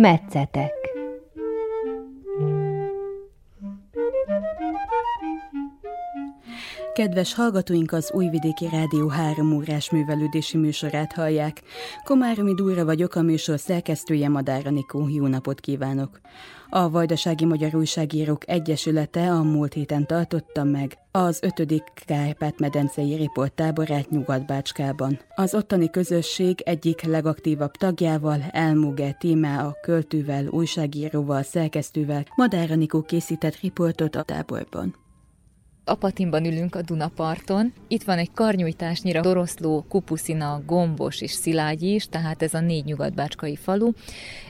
Metszetek Kedves hallgatóink az Újvidéki Rádió három órás művelődési műsorát hallják. Komáromi Dúra vagyok, a műsor szerkesztője Madára Nikó. Jó napot kívánok! A Vajdasági Magyar Újságírók Egyesülete a múlt héten tartotta meg az 5. Kárpát-medencei riporttáborát Nyugat-Bácskában. Az ottani közösség egyik legaktívabb tagjával, Elmuge Tímá a költővel, újságíróval, szerkesztővel Madára Nikó készített riportot a táborban. Apatinban ülünk a Dunaparton. Itt van egy karnyújtásnyira Doroszló, Kupuszina, Gombos és Szilágyi is, tehát ez a négy nyugatbácskai falu.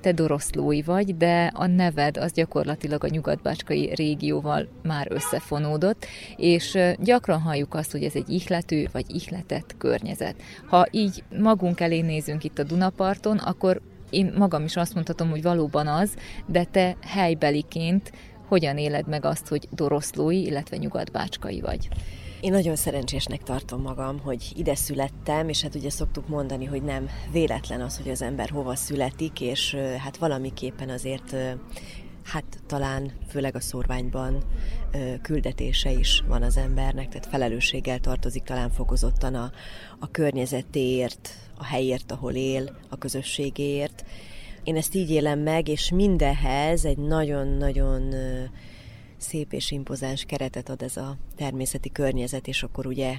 Te Doroszlói vagy, de a neved az gyakorlatilag a nyugatbácskai régióval már összefonódott, és gyakran halljuk azt, hogy ez egy ihlető vagy ihletett környezet. Ha így magunk elé nézünk itt a Dunaparton, akkor én magam is azt mondhatom, hogy valóban az, de te helybeliként hogyan éled meg azt, hogy doroszlói, illetve nyugatbácskai vagy? Én nagyon szerencsésnek tartom magam, hogy ide születtem, és hát ugye szoktuk mondani, hogy nem véletlen az, hogy az ember hova születik, és hát valamiképpen azért hát talán főleg a szorványban küldetése is van az embernek, tehát felelősséggel tartozik talán fokozottan a, a környezetéért, a helyért, ahol él, a közösségéért, én ezt így élem meg, és mindehez egy nagyon-nagyon szép és impozáns keretet ad ez a természeti környezet, és akkor ugye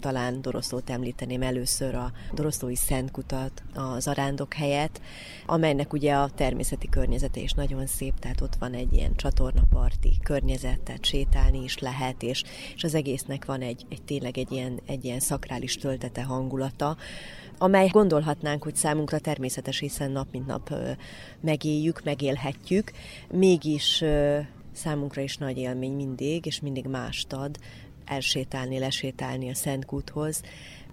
talán Doroszlót említeném először a Doroszlói Szentkutat, a zarándok helyet, amelynek ugye a természeti környezete is nagyon szép, tehát ott van egy ilyen csatornaparti környezet, tehát sétálni is lehet, és, és az egésznek van egy, egy tényleg egy ilyen, egy ilyen szakrális töltete hangulata, amely gondolhatnánk, hogy számunkra természetes, hiszen nap mint nap megéljük, megélhetjük, mégis számunkra is nagy élmény mindig, és mindig mást ad elsétálni, lesétálni a Szentkúthoz.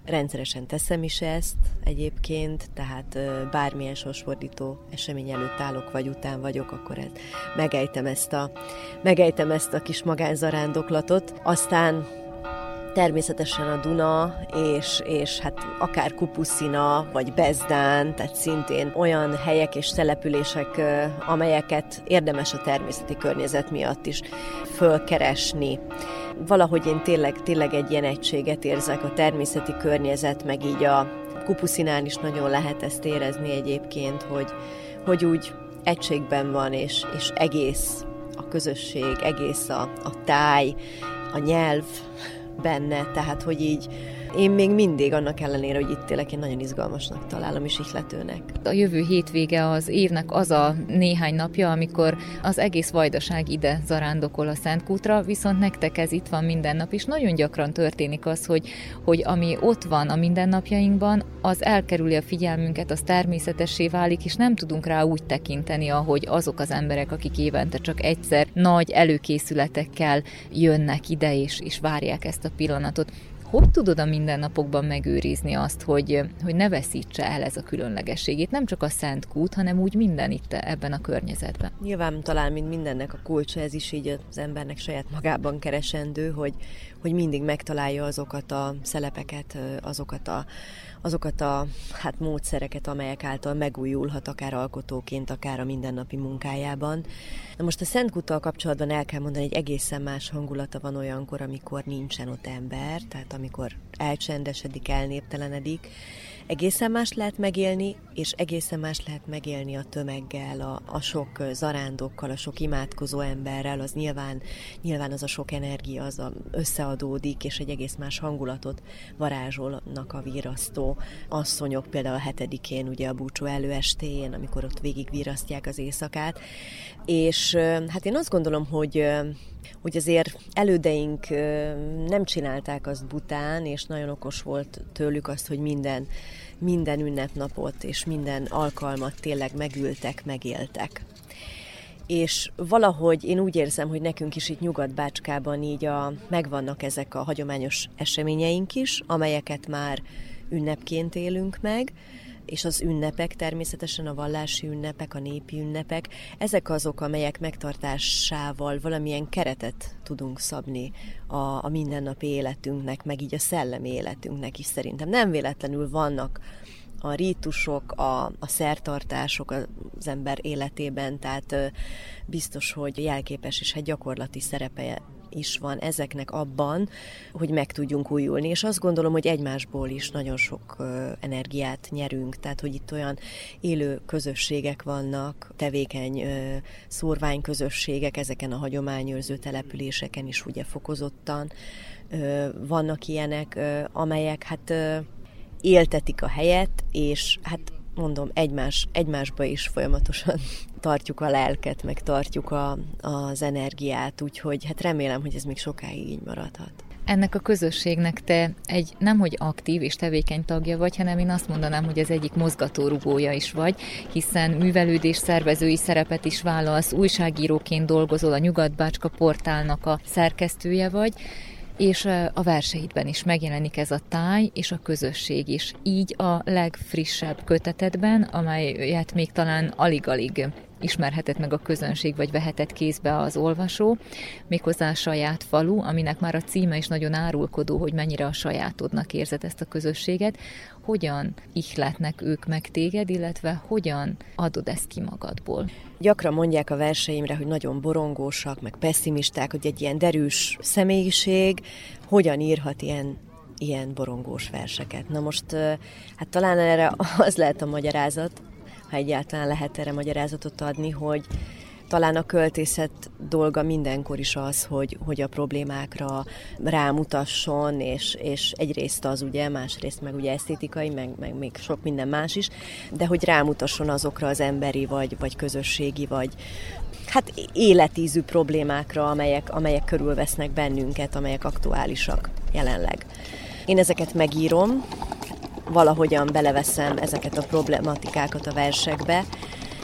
Rendszeresen teszem is ezt egyébként, tehát bármilyen sorsfordító esemény előtt állok, vagy után vagyok, akkor ez, megejtem, ezt a, megejtem ezt a kis magánzarándoklatot. Aztán természetesen a Duna, és, és hát akár Kupuszina, vagy Bezdán, tehát szintén olyan helyek és települések, amelyeket érdemes a természeti környezet miatt is fölkeresni. Valahogy én tényleg, tényleg egy ilyen egységet érzek a természeti környezet, meg így a Kupuszinán is nagyon lehet ezt érezni egyébként, hogy, hogy úgy egységben van, és, és egész a közösség, egész a, a táj, a nyelv, benne, tehát hogy így én még mindig annak ellenére, hogy itt élek, én nagyon izgalmasnak találom és ihletőnek. A jövő hétvége az évnek az a néhány napja, amikor az egész vajdaság ide zarándokol a Szentkútra, viszont nektek ez itt van minden nap, és nagyon gyakran történik az, hogy, hogy ami ott van a mindennapjainkban, az elkerüli a figyelmünket, az természetessé válik, és nem tudunk rá úgy tekinteni, ahogy azok az emberek, akik évente csak egyszer nagy előkészületekkel jönnek ide, és, és várják ezt a pillanatot. Hogy tudod a mindennapokban megőrizni azt, hogy, hogy ne veszítse el ez a különlegességét? Nem csak a Szent Kút, hanem úgy minden itt ebben a környezetben. Nyilván talán, mint mindennek a kulcsa, ez is így az embernek saját magában keresendő, hogy, hogy mindig megtalálja azokat a szelepeket, azokat a azokat a hát, módszereket, amelyek által megújulhat akár alkotóként, akár a mindennapi munkájában. Na most a Szent kapcsolatban el kell mondani, hogy egészen más hangulata van olyankor, amikor nincsen ott ember, tehát amikor elcsendesedik, elnéptelenedik, egészen más lehet megélni, és egészen más lehet megélni a tömeggel, a, a sok zarándokkal, a sok imádkozó emberrel, az nyilván, nyilván az a sok energia az a, összeadódik, és egy egész más hangulatot varázsolnak a vírasztó asszonyok, például a hetedikén, ugye a búcsú előestéjén, amikor ott végig virasztják az éjszakát, és hát én azt gondolom, hogy hogy azért elődeink nem csinálták azt bután, és nagyon okos volt tőlük azt, hogy minden, minden ünnepnapot és minden alkalmat tényleg megültek, megéltek. És valahogy én úgy érzem, hogy nekünk is itt Nyugat-Bácskában így a, megvannak ezek a hagyományos eseményeink is, amelyeket már ünnepként élünk meg, és az ünnepek, természetesen a vallási ünnepek, a népi ünnepek, ezek azok, amelyek megtartásával valamilyen keretet tudunk szabni a, a mindennapi életünknek, meg így a szellemi életünknek is szerintem. Nem véletlenül vannak a rítusok, a, a szertartások az ember életében, tehát biztos, hogy jelképes és egy gyakorlati szerepe is van ezeknek abban, hogy meg tudjunk újulni, és azt gondolom, hogy egymásból is nagyon sok energiát nyerünk, tehát hogy itt olyan élő közösségek vannak, tevékeny szórvány közösségek ezeken a hagyományőrző településeken is ugye fokozottan vannak ilyenek, amelyek hát éltetik a helyet, és hát mondom, egymás, egymásba is folyamatosan tartjuk a lelket, meg tartjuk a, az energiát, úgyhogy hát remélem, hogy ez még sokáig így maradhat. Ennek a közösségnek te egy nemhogy aktív és tevékeny tagja vagy, hanem én azt mondanám, hogy ez egyik mozgatórugója is vagy, hiszen művelődés szervezői szerepet is vállalsz, újságíróként dolgozol, a Nyugat-Bácska portálnak a szerkesztője vagy, és a verseidben is megjelenik ez a táj és a közösség is. Így a legfrissebb kötetedben, amelyet még talán alig-alig ismerhetett meg a közönség, vagy vehetett kézbe az olvasó, méghozzá a saját falu, aminek már a címe is nagyon árulkodó, hogy mennyire a sajátodnak érzed ezt a közösséget, hogyan ihletnek ők meg téged, illetve hogyan adod ezt ki magadból? Gyakran mondják a verseimre, hogy nagyon borongósak, meg pessimisták, hogy egy ilyen derűs személyiség hogyan írhat ilyen ilyen borongós verseket. Na most, hát talán erre az lehet a magyarázat, ha egyáltalán lehet erre magyarázatot adni, hogy talán a költészet dolga mindenkor is az, hogy, hogy a problémákra rámutasson, és, és egyrészt az ugye, másrészt meg ugye esztétikai, meg, meg még sok minden más is, de hogy rámutasson azokra az emberi, vagy, vagy közösségi, vagy hát életízű problémákra, amelyek, amelyek körülvesznek bennünket, amelyek aktuálisak jelenleg. Én ezeket megírom, valahogyan beleveszem ezeket a problematikákat a versekbe,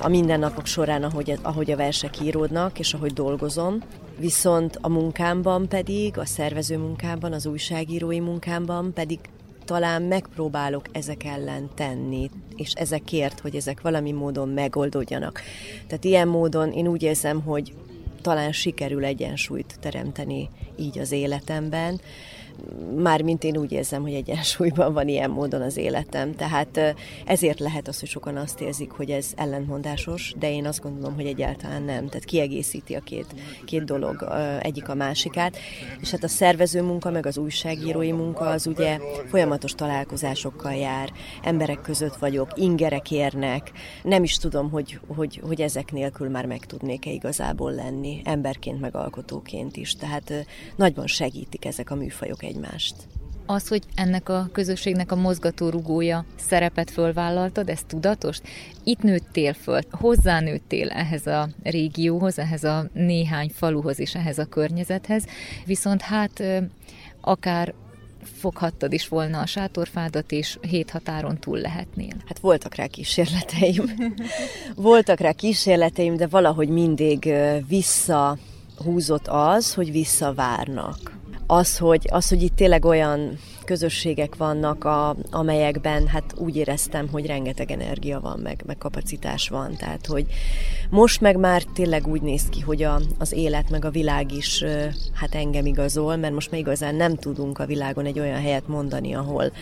a mindennapok során, ahogy, ahogy a versek íródnak, és ahogy dolgozom. Viszont a munkámban pedig, a szervező munkámban, az újságírói munkámban pedig talán megpróbálok ezek ellen tenni, és ezekért, hogy ezek valami módon megoldódjanak. Tehát ilyen módon én úgy érzem, hogy talán sikerül egyensúlyt teremteni így az életemben, mármint én úgy érzem, hogy egyensúlyban van ilyen módon az életem. Tehát ezért lehet az, hogy sokan azt érzik, hogy ez ellentmondásos, de én azt gondolom, hogy egyáltalán nem. Tehát kiegészíti a két, két dolog egyik a másikát. És hát a szervező munka, meg az újságírói munka az ugye folyamatos találkozásokkal jár. Emberek között vagyok, ingerek érnek. Nem is tudom, hogy, hogy, hogy ezek nélkül már meg tudnék-e igazából lenni, emberként, meg alkotóként is. Tehát nagyban segítik ezek a műfajok egymást. Az, hogy ennek a közösségnek a mozgató rugója szerepet fölvállaltad, ez tudatos? Itt nőttél föl, hozzánőttél ehhez a régióhoz, ehhez a néhány faluhoz és ehhez a környezethez, viszont hát akár foghattad is volna a sátorfádat, és hét határon túl lehetnél. Hát voltak rá kísérleteim. voltak rá kísérleteim, de valahogy mindig visszahúzott az, hogy visszavárnak az, hogy, az, hogy itt tényleg olyan közösségek vannak, a, amelyekben hát úgy éreztem, hogy rengeteg energia van, meg, meg kapacitás van. Tehát, hogy most meg már tényleg úgy néz ki, hogy a, az élet, meg a világ is hát engem igazol, mert most már igazán nem tudunk a világon egy olyan helyet mondani, ahol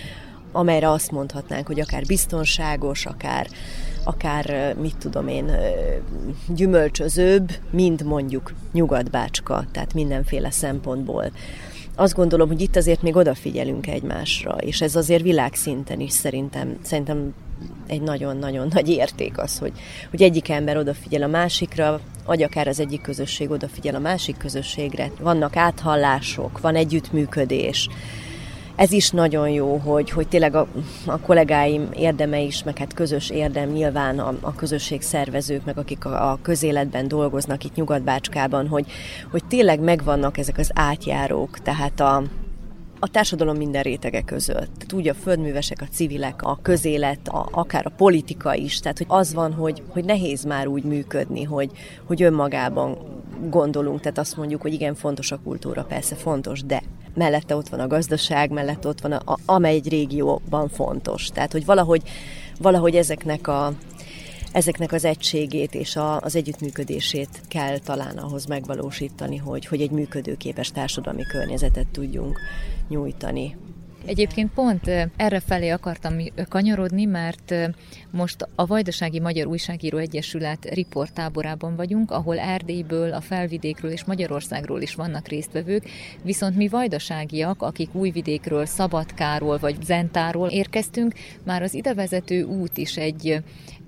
amelyre azt mondhatnánk, hogy akár biztonságos, akár, akár mit tudom én, gyümölcsözőbb, mint mondjuk Nyugat-Bácska, tehát mindenféle szempontból azt gondolom, hogy itt azért még odafigyelünk egymásra, és ez azért világszinten is szerintem, szerintem egy nagyon-nagyon nagy érték az, hogy, hogy egyik ember odafigyel a másikra, vagy akár az egyik közösség odafigyel a másik közösségre. Vannak áthallások, van együttműködés, ez is nagyon jó, hogy, hogy tényleg a, a kollégáim érdeme is, meg hát közös érdem nyilván a, a közösség szervezők, meg akik a, a közéletben dolgoznak itt Nyugat-Bácskában, hogy, hogy tényleg megvannak ezek az átjárók, tehát a, a társadalom minden rétege között. Tehát úgy a földművesek, a civilek, a közélet, a, akár a politika is. Tehát, hogy az van, hogy, hogy nehéz már úgy működni, hogy, hogy önmagában gondolunk. Tehát azt mondjuk, hogy igen, fontos a kultúra, persze fontos, de mellette ott van a gazdaság, mellette ott van, a, amely egy régióban fontos. Tehát, hogy valahogy, valahogy ezeknek a ezeknek az egységét és a, az együttműködését kell talán ahhoz megvalósítani, hogy, hogy egy működőképes társadalmi környezetet tudjunk nyújtani. Egyébként pont erre felé akartam kanyarodni, mert most a Vajdasági Magyar Újságíró Egyesület riportáborában vagyunk, ahol Erdélyből, a felvidékről és Magyarországról is vannak résztvevők, viszont mi vajdaságiak, akik Újvidékről, Szabadkáról vagy Zentáról érkeztünk, már az idevezető út is egy,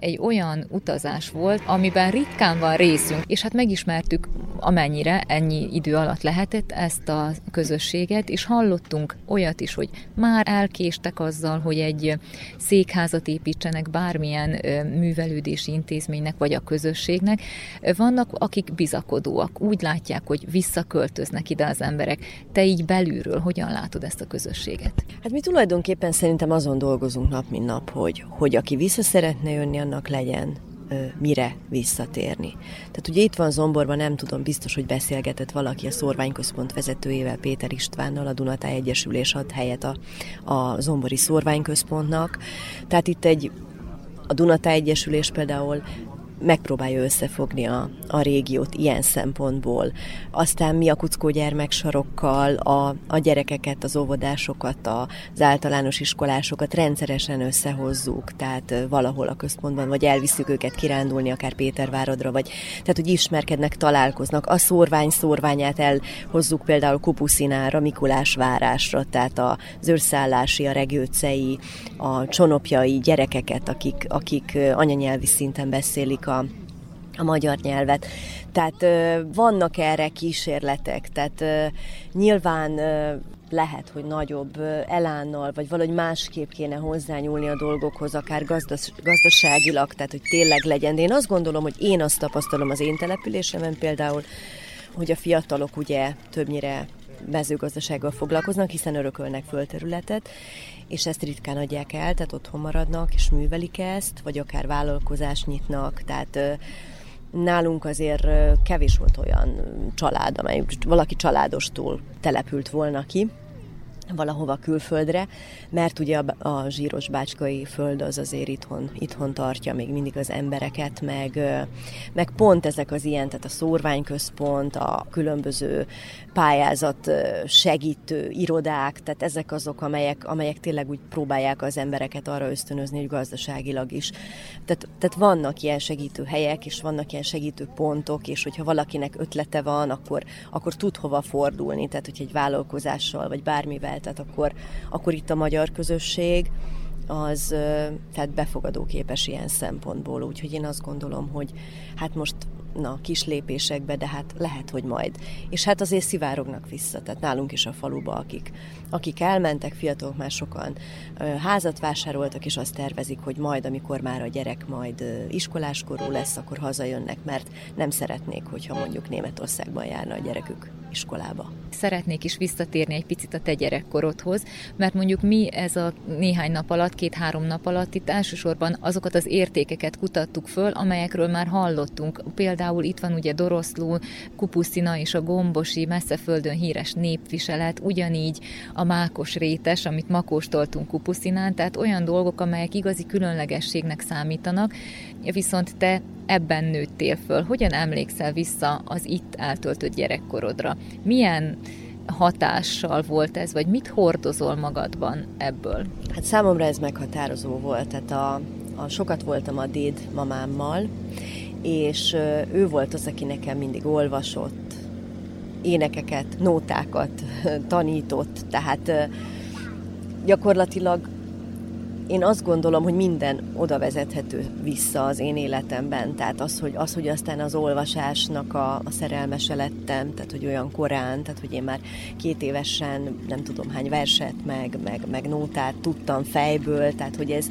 egy olyan utazás volt, amiben ritkán van részünk, és hát megismertük amennyire ennyi idő alatt lehetett ezt a közösséget, és hallottunk olyat is, hogy már elkéstek azzal, hogy egy székházat építsenek bármilyen művelődési intézménynek vagy a közösségnek. Vannak, akik bizakodóak, úgy látják, hogy visszaköltöznek ide az emberek. Te így belülről hogyan látod ezt a közösséget? Hát mi tulajdonképpen szerintem azon dolgozunk nap, mint nap, hogy, hogy aki vissza szeretne jönni, annak legyen mire visszatérni. Tehát ugye itt van Zomborban, nem tudom, biztos, hogy beszélgetett valaki a szorványközpont vezetőjével, Péter Istvánnal, a Dunatáj Egyesülés ad helyet a, a Zombori szorványközpontnak. Tehát itt egy a Dunatáj Egyesülés például megpróbálja összefogni a, a régiót ilyen szempontból. Aztán mi a kuckó gyermeksarokkal a, a gyerekeket, az óvodásokat, az általános iskolásokat rendszeresen összehozzuk, tehát valahol a központban, vagy elviszük őket kirándulni, akár Péterváradra, vagy tehát, hogy ismerkednek, találkoznak. A szórvány szórványát elhozzuk például Kupuszinára, Mikulás várásra, tehát az őrszállási, a regőcei, a csonopjai gyerekeket, akik, akik anyanyelvi szinten beszélik a a, a magyar nyelvet. Tehát ö, vannak erre kísérletek, tehát ö, nyilván ö, lehet, hogy nagyobb elánnal, vagy valahogy másképp kéne hozzányúlni a dolgokhoz, akár gazdas, gazdaságilag, tehát hogy tényleg legyen. De én azt gondolom, hogy én azt tapasztalom az én településemen például, hogy a fiatalok ugye többnyire mezőgazdasággal foglalkoznak, hiszen örökölnek földterületet, és ezt ritkán adják el, tehát otthon maradnak és művelik ezt, vagy akár vállalkozást nyitnak, tehát nálunk azért kevés volt olyan család, amely valaki családostól települt volna ki, valahova külföldre, mert ugye a, a zsíros bácskai föld az azért itthon, itthon tartja még mindig az embereket, meg, meg pont ezek az ilyen, tehát a szórványközpont, a különböző pályázat segítő irodák, tehát ezek azok, amelyek, amelyek tényleg úgy próbálják az embereket arra ösztönözni, hogy gazdaságilag is. Tehát, tehát vannak ilyen segítő helyek, és vannak ilyen segítő pontok, és hogyha valakinek ötlete van, akkor, akkor tud hova fordulni, tehát hogyha egy vállalkozással, vagy bármivel, tehát akkor, akkor itt a magyar közösség, az tehát befogadóképes ilyen szempontból, úgyhogy én azt gondolom, hogy hát most na, kis lépésekbe, de hát lehet, hogy majd. És hát azért szivárognak vissza, tehát nálunk is a faluba, akik, akik elmentek, fiatalok már sokan házat vásároltak, és azt tervezik, hogy majd, amikor már a gyerek majd iskoláskorú lesz, akkor hazajönnek, mert nem szeretnék, hogyha mondjuk Németországban járna a gyerekük iskolába. Szeretnék is visszatérni egy picit a te gyerekkorodhoz, mert mondjuk mi ez a néhány nap alatt, két-három nap alatt itt elsősorban azokat az értékeket kutattuk föl, amelyekről már hallottunk. Például itt van ugye Doroszló, Kupuszina és a Gombosi messzeföldön híres népviselet, ugyanígy a mákos rétes, amit ma kóstoltunk Kupuszinán, tehát olyan dolgok, amelyek igazi különlegességnek számítanak, viszont te ebben nőttél föl. Hogyan emlékszel vissza az itt eltöltött gyerekkorodra? Milyen hatással volt ez, vagy mit hordozol magadban ebből? Hát számomra ez meghatározó volt. Tehát a, a sokat voltam a déd mamámmal, és ő volt az, aki nekem mindig olvasott, énekeket, nótákat tanított, tehát gyakorlatilag én azt gondolom, hogy minden oda vezethető vissza az én életemben. Tehát az, hogy, az, hogy aztán az olvasásnak a, a szerelmese lettem, tehát hogy olyan korán, tehát hogy én már két évesen nem tudom hány verset, meg, meg, meg nótát tudtam fejből, tehát hogy ez,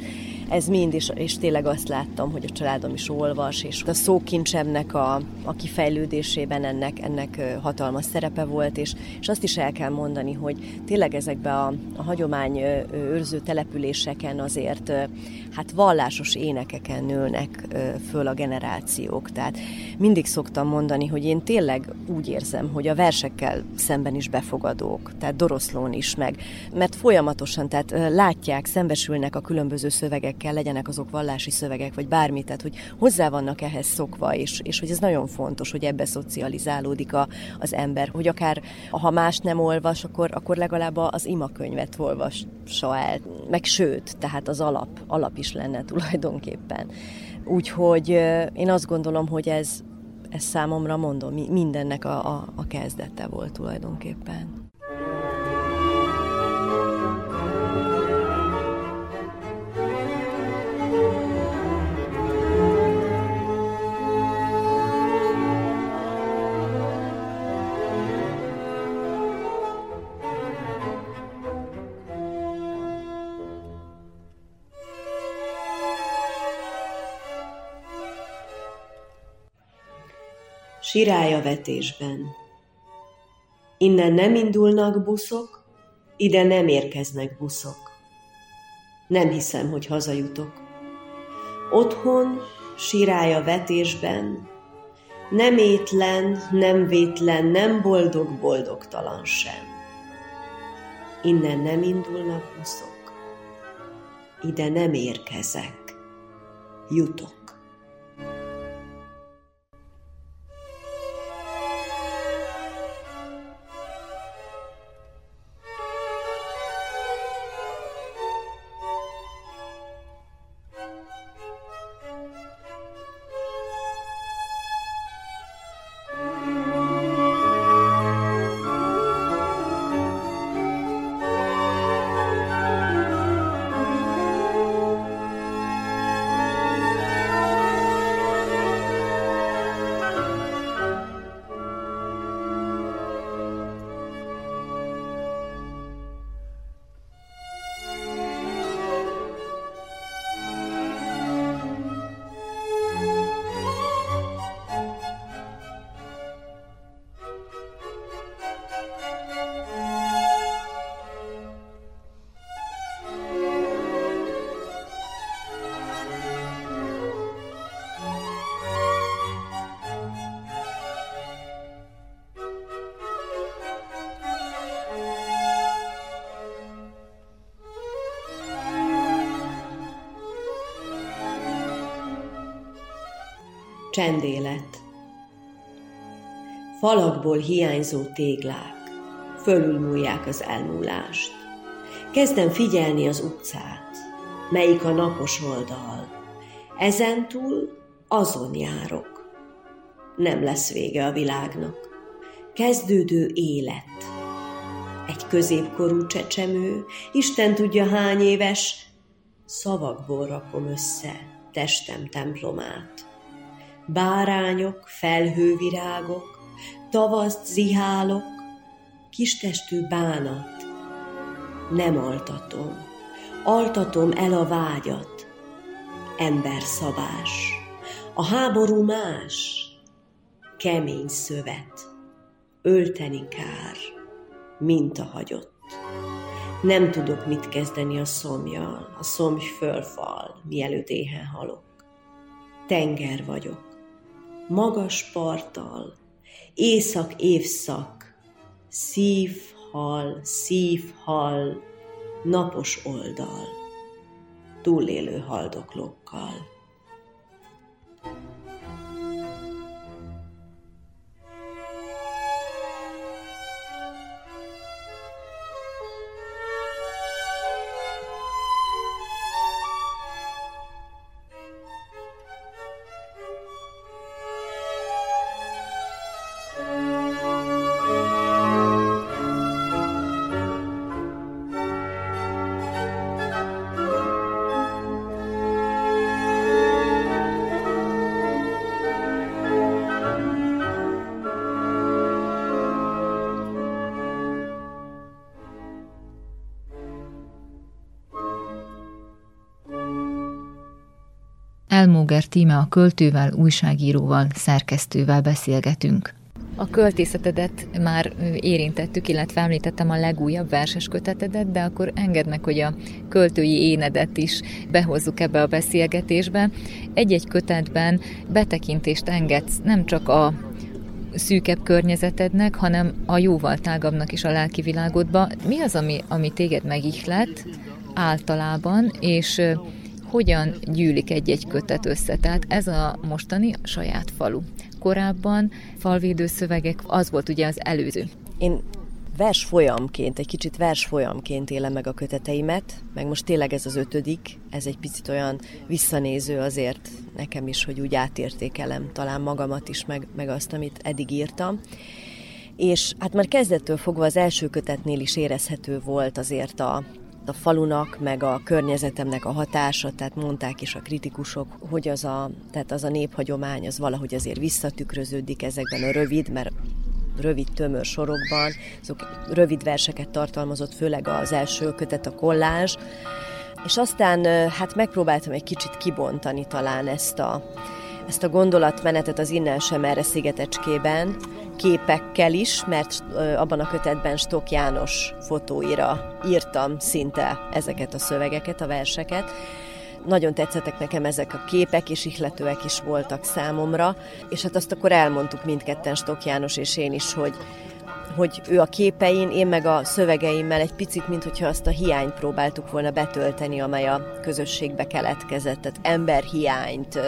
ez mind, és, és tényleg azt láttam, hogy a családom is olvas, és a szókincsemnek a, a kifejlődésében ennek, ennek hatalmas szerepe volt, és, és azt is el kell mondani, hogy tényleg ezekbe a, a hagyomány őrző településeken azért hát vallásos énekeken nőnek föl a generációk. Tehát mindig szoktam mondani, hogy én tényleg úgy érzem, hogy a versekkel szemben is befogadók, tehát Doroszlón is meg, mert folyamatosan, tehát látják, szembesülnek a különböző szövegek szövegekkel, legyenek azok vallási szövegek, vagy bármi, tehát hogy hozzá vannak ehhez szokva, és, és hogy ez nagyon fontos, hogy ebbe szocializálódik a, az ember, hogy akár ha más nem olvas, akkor, akkor legalább az imakönyvet olvassa el, meg sőt, tehát az alap, alap is lenne tulajdonképpen. Úgyhogy én azt gondolom, hogy ez, ez számomra mondom, mindennek a, a, a kezdete volt tulajdonképpen. Sirálya vetésben. Innen nem indulnak buszok, ide nem érkeznek buszok. Nem hiszem, hogy hazajutok. Otthon, sirálya vetésben, nem étlen, nem vétlen, nem boldog-boldogtalan sem. Innen nem indulnak buszok, ide nem érkezek, jutok. Csendélet. Falakból hiányzó téglák fölülmúlják az elmúlást. Kezdem figyelni az utcát, melyik a napos oldal. Ezentúl azon járok. Nem lesz vége a világnak. Kezdődő élet. Egy középkorú csecsemő, Isten tudja hány éves, szavakból rakom össze testem templomát bárányok, felhővirágok, tavaszt zihálok, kistestű bánat. Nem altatom, altatom el a vágyat, ember szabás. A háború más, kemény szövet, ölteni kár, mint a hagyott. Nem tudok mit kezdeni a szomjal, a szomj fölfal, mielőtt éhen halok. Tenger vagyok, magas parttal, észak évszak, szívhal, szívhal, napos oldal, túlélő haldoklókkal. Elmóger Tíme a költővel, újságíróval, szerkesztővel beszélgetünk. A költészetedet már érintettük, illetve említettem a legújabb verses kötetedet, de akkor engedd meg, hogy a költői énedet is behozzuk ebbe a beszélgetésbe. Egy-egy kötetben betekintést engedsz nem csak a szűkebb környezetednek, hanem a jóval tágabbnak is a lelki világodba. Mi az, ami, ami téged megihlet általában, és hogyan gyűlik egy-egy kötet össze. Tehát ez a mostani saját falu. Korábban falvédő szövegek, az volt ugye az előző. Én vers folyamként, egy kicsit vers folyamként élem meg a köteteimet, meg most tényleg ez az ötödik, ez egy picit olyan visszanéző azért nekem is, hogy úgy átértékelem talán magamat is, meg, meg azt, amit eddig írtam. És hát már kezdettől fogva az első kötetnél is érezhető volt azért a, a falunak, meg a környezetemnek a hatása, tehát mondták is a kritikusok, hogy az a, tehát az a néphagyomány az valahogy azért visszatükröződik ezekben a rövid, mert rövid tömör sorokban, azok rövid verseket tartalmazott, főleg az első kötet, a kollázs, és aztán hát megpróbáltam egy kicsit kibontani talán ezt a, ezt a gondolatmenetet az innen sem erre szigetecskében, képekkel is, mert abban a kötetben Stok János fotóira írtam szinte ezeket a szövegeket, a verseket, nagyon tetszettek nekem ezek a képek, és ihletőek is voltak számomra, és hát azt akkor elmondtuk mindketten Stok János és én is, hogy, hogy ő a képein, én meg a szövegeimmel egy picit, mint hogyha azt a hiányt próbáltuk volna betölteni, amely a közösségbe keletkezett, tehát emberhiányt,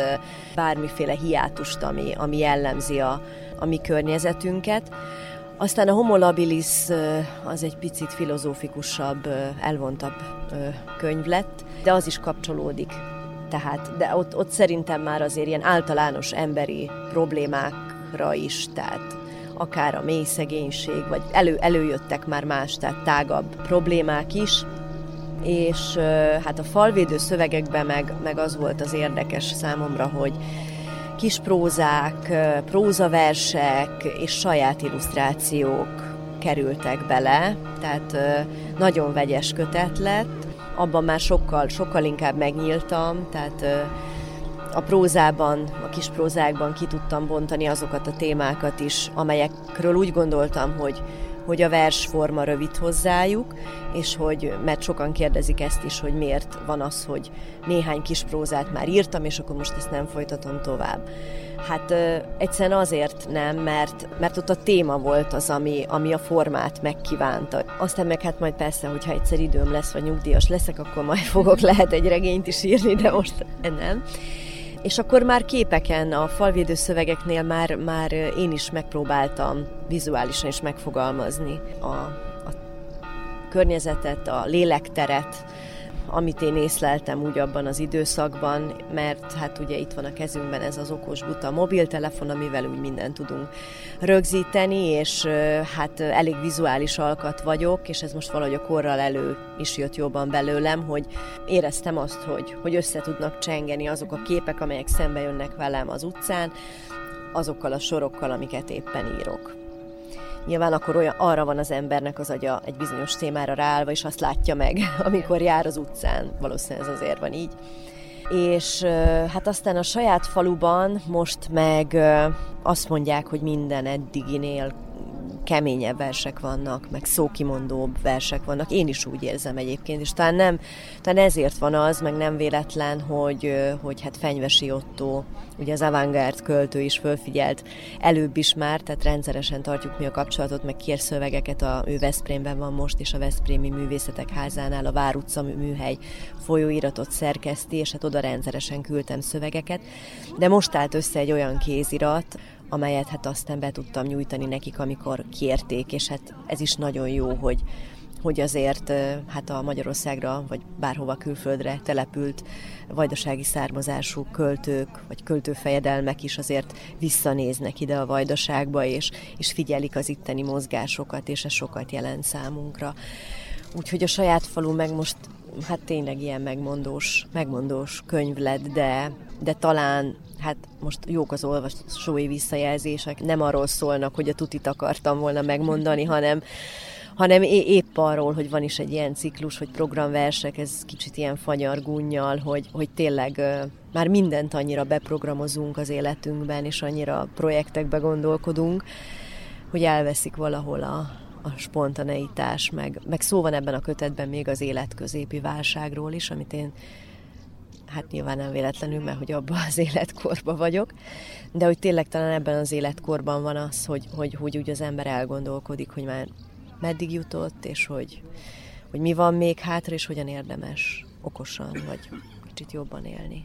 bármiféle hiátust, ami, ami jellemzi a, a mi környezetünket. Aztán a homolabilis az egy picit filozófikusabb, elvontabb könyv lett, de az is kapcsolódik. Tehát, de ott, ott szerintem már azért ilyen általános emberi problémákra is, tehát akár a mély szegénység, vagy elő, előjöttek már más, tehát tágabb problémák is, és hát a falvédő szövegekben meg, meg az volt az érdekes számomra, hogy kis prózák, prózaversek és saját illusztrációk kerültek bele, tehát nagyon vegyes kötet lett. Abban már sokkal, sokkal inkább megnyíltam, tehát a prózában, a kis prózákban ki tudtam bontani azokat a témákat is, amelyekről úgy gondoltam, hogy hogy a versforma rövid hozzájuk, és hogy, mert sokan kérdezik ezt is, hogy miért van az, hogy néhány kis prózát már írtam, és akkor most ezt nem folytatom tovább. Hát ö, egyszerűen azért nem, mert, mert ott a téma volt az, ami, ami a formát megkívánta. Aztán meg hát majd persze, hogyha egyszer időm lesz, vagy nyugdíjas leszek, akkor majd fogok lehet egy regényt is írni, de most nem. És akkor már képeken, a falvédő szövegeknél már, már én is megpróbáltam vizuálisan is megfogalmazni a, a környezetet, a lélekteret, amit én észleltem úgy abban az időszakban, mert hát ugye itt van a kezünkben ez az okos buta mobiltelefon, amivel úgy mindent tudunk rögzíteni, és hát elég vizuális alkat vagyok, és ez most valahogy a korral elő is jött jobban belőlem, hogy éreztem azt, hogy, hogy össze tudnak csengeni azok a képek, amelyek szembe jönnek velem az utcán, azokkal a sorokkal, amiket éppen írok. Nyilván akkor olyan, arra van az embernek az agya egy bizonyos témára ráállva, és azt látja meg, amikor jár az utcán. Valószínűleg ez azért van így. És hát aztán a saját faluban most meg azt mondják, hogy minden eddiginél keményebb versek vannak, meg szókimondóbb versek vannak. Én is úgy érzem egyébként, és talán nem, talán ezért van az, meg nem véletlen, hogy, hogy hát Fenyvesi Otto, ugye az avantgárd költő is fölfigyelt előbb is már, tehát rendszeresen tartjuk mi a kapcsolatot, meg kér szövegeket, a, ő Veszprémben van most, és a Veszprémi Művészetek Házánál a Vár utca műhely folyóiratot szerkeszti, és hát oda rendszeresen küldtem szövegeket, de most állt össze egy olyan kézirat, amelyet hát aztán be tudtam nyújtani nekik, amikor kérték, és hát ez is nagyon jó, hogy, hogy azért hát a Magyarországra, vagy bárhova külföldre települt vajdasági származású költők, vagy költőfejedelmek is azért visszanéznek ide a vajdaságba, és, és figyelik az itteni mozgásokat, és ez sokat jelent számunkra. Úgyhogy a saját falu meg most hát tényleg ilyen megmondós, megmondós könyv lett, de, de talán hát most jók az olvasói visszajelzések, nem arról szólnak, hogy a tutit akartam volna megmondani, hanem, hanem épp arról, hogy van is egy ilyen ciklus, hogy programversek, ez kicsit ilyen fanyargunnyal, hogy, hogy tényleg már mindent annyira beprogramozunk az életünkben, és annyira projektekbe gondolkodunk, hogy elveszik valahol a, a spontaneitás, meg, meg szó van ebben a kötetben még az életközépi válságról is, amit én hát nyilván nem véletlenül, mert hogy abban az életkorban vagyok, de hogy tényleg talán ebben az életkorban van az, hogy, hogy, hogy úgy az ember elgondolkodik, hogy már meddig jutott, és hogy, hogy mi van még hátra, és hogyan érdemes okosan, vagy kicsit jobban élni.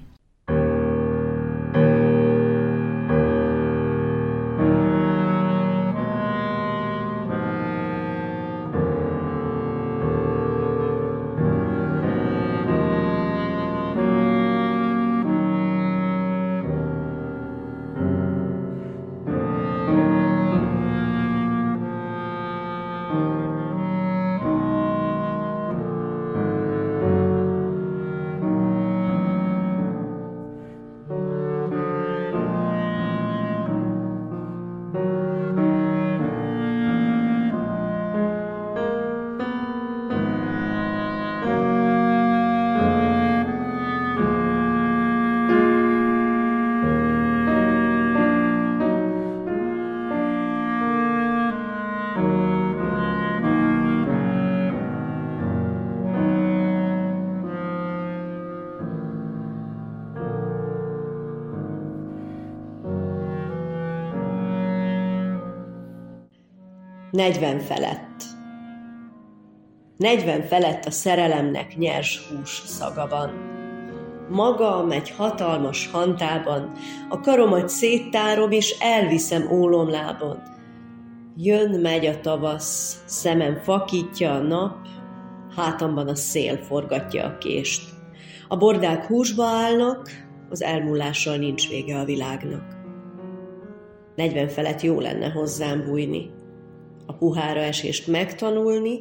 40 felett. 40 felett a szerelemnek nyers hús szaga van. Maga megy hatalmas hantában, a karomat széttárom és elviszem ólomlábon. Jön, megy a tavasz, szemem fakítja a nap, hátamban a szél forgatja a kést. A bordák húsba állnak, az elmúlással nincs vége a világnak. 40 felett jó lenne hozzám bújni a puhára esést megtanulni,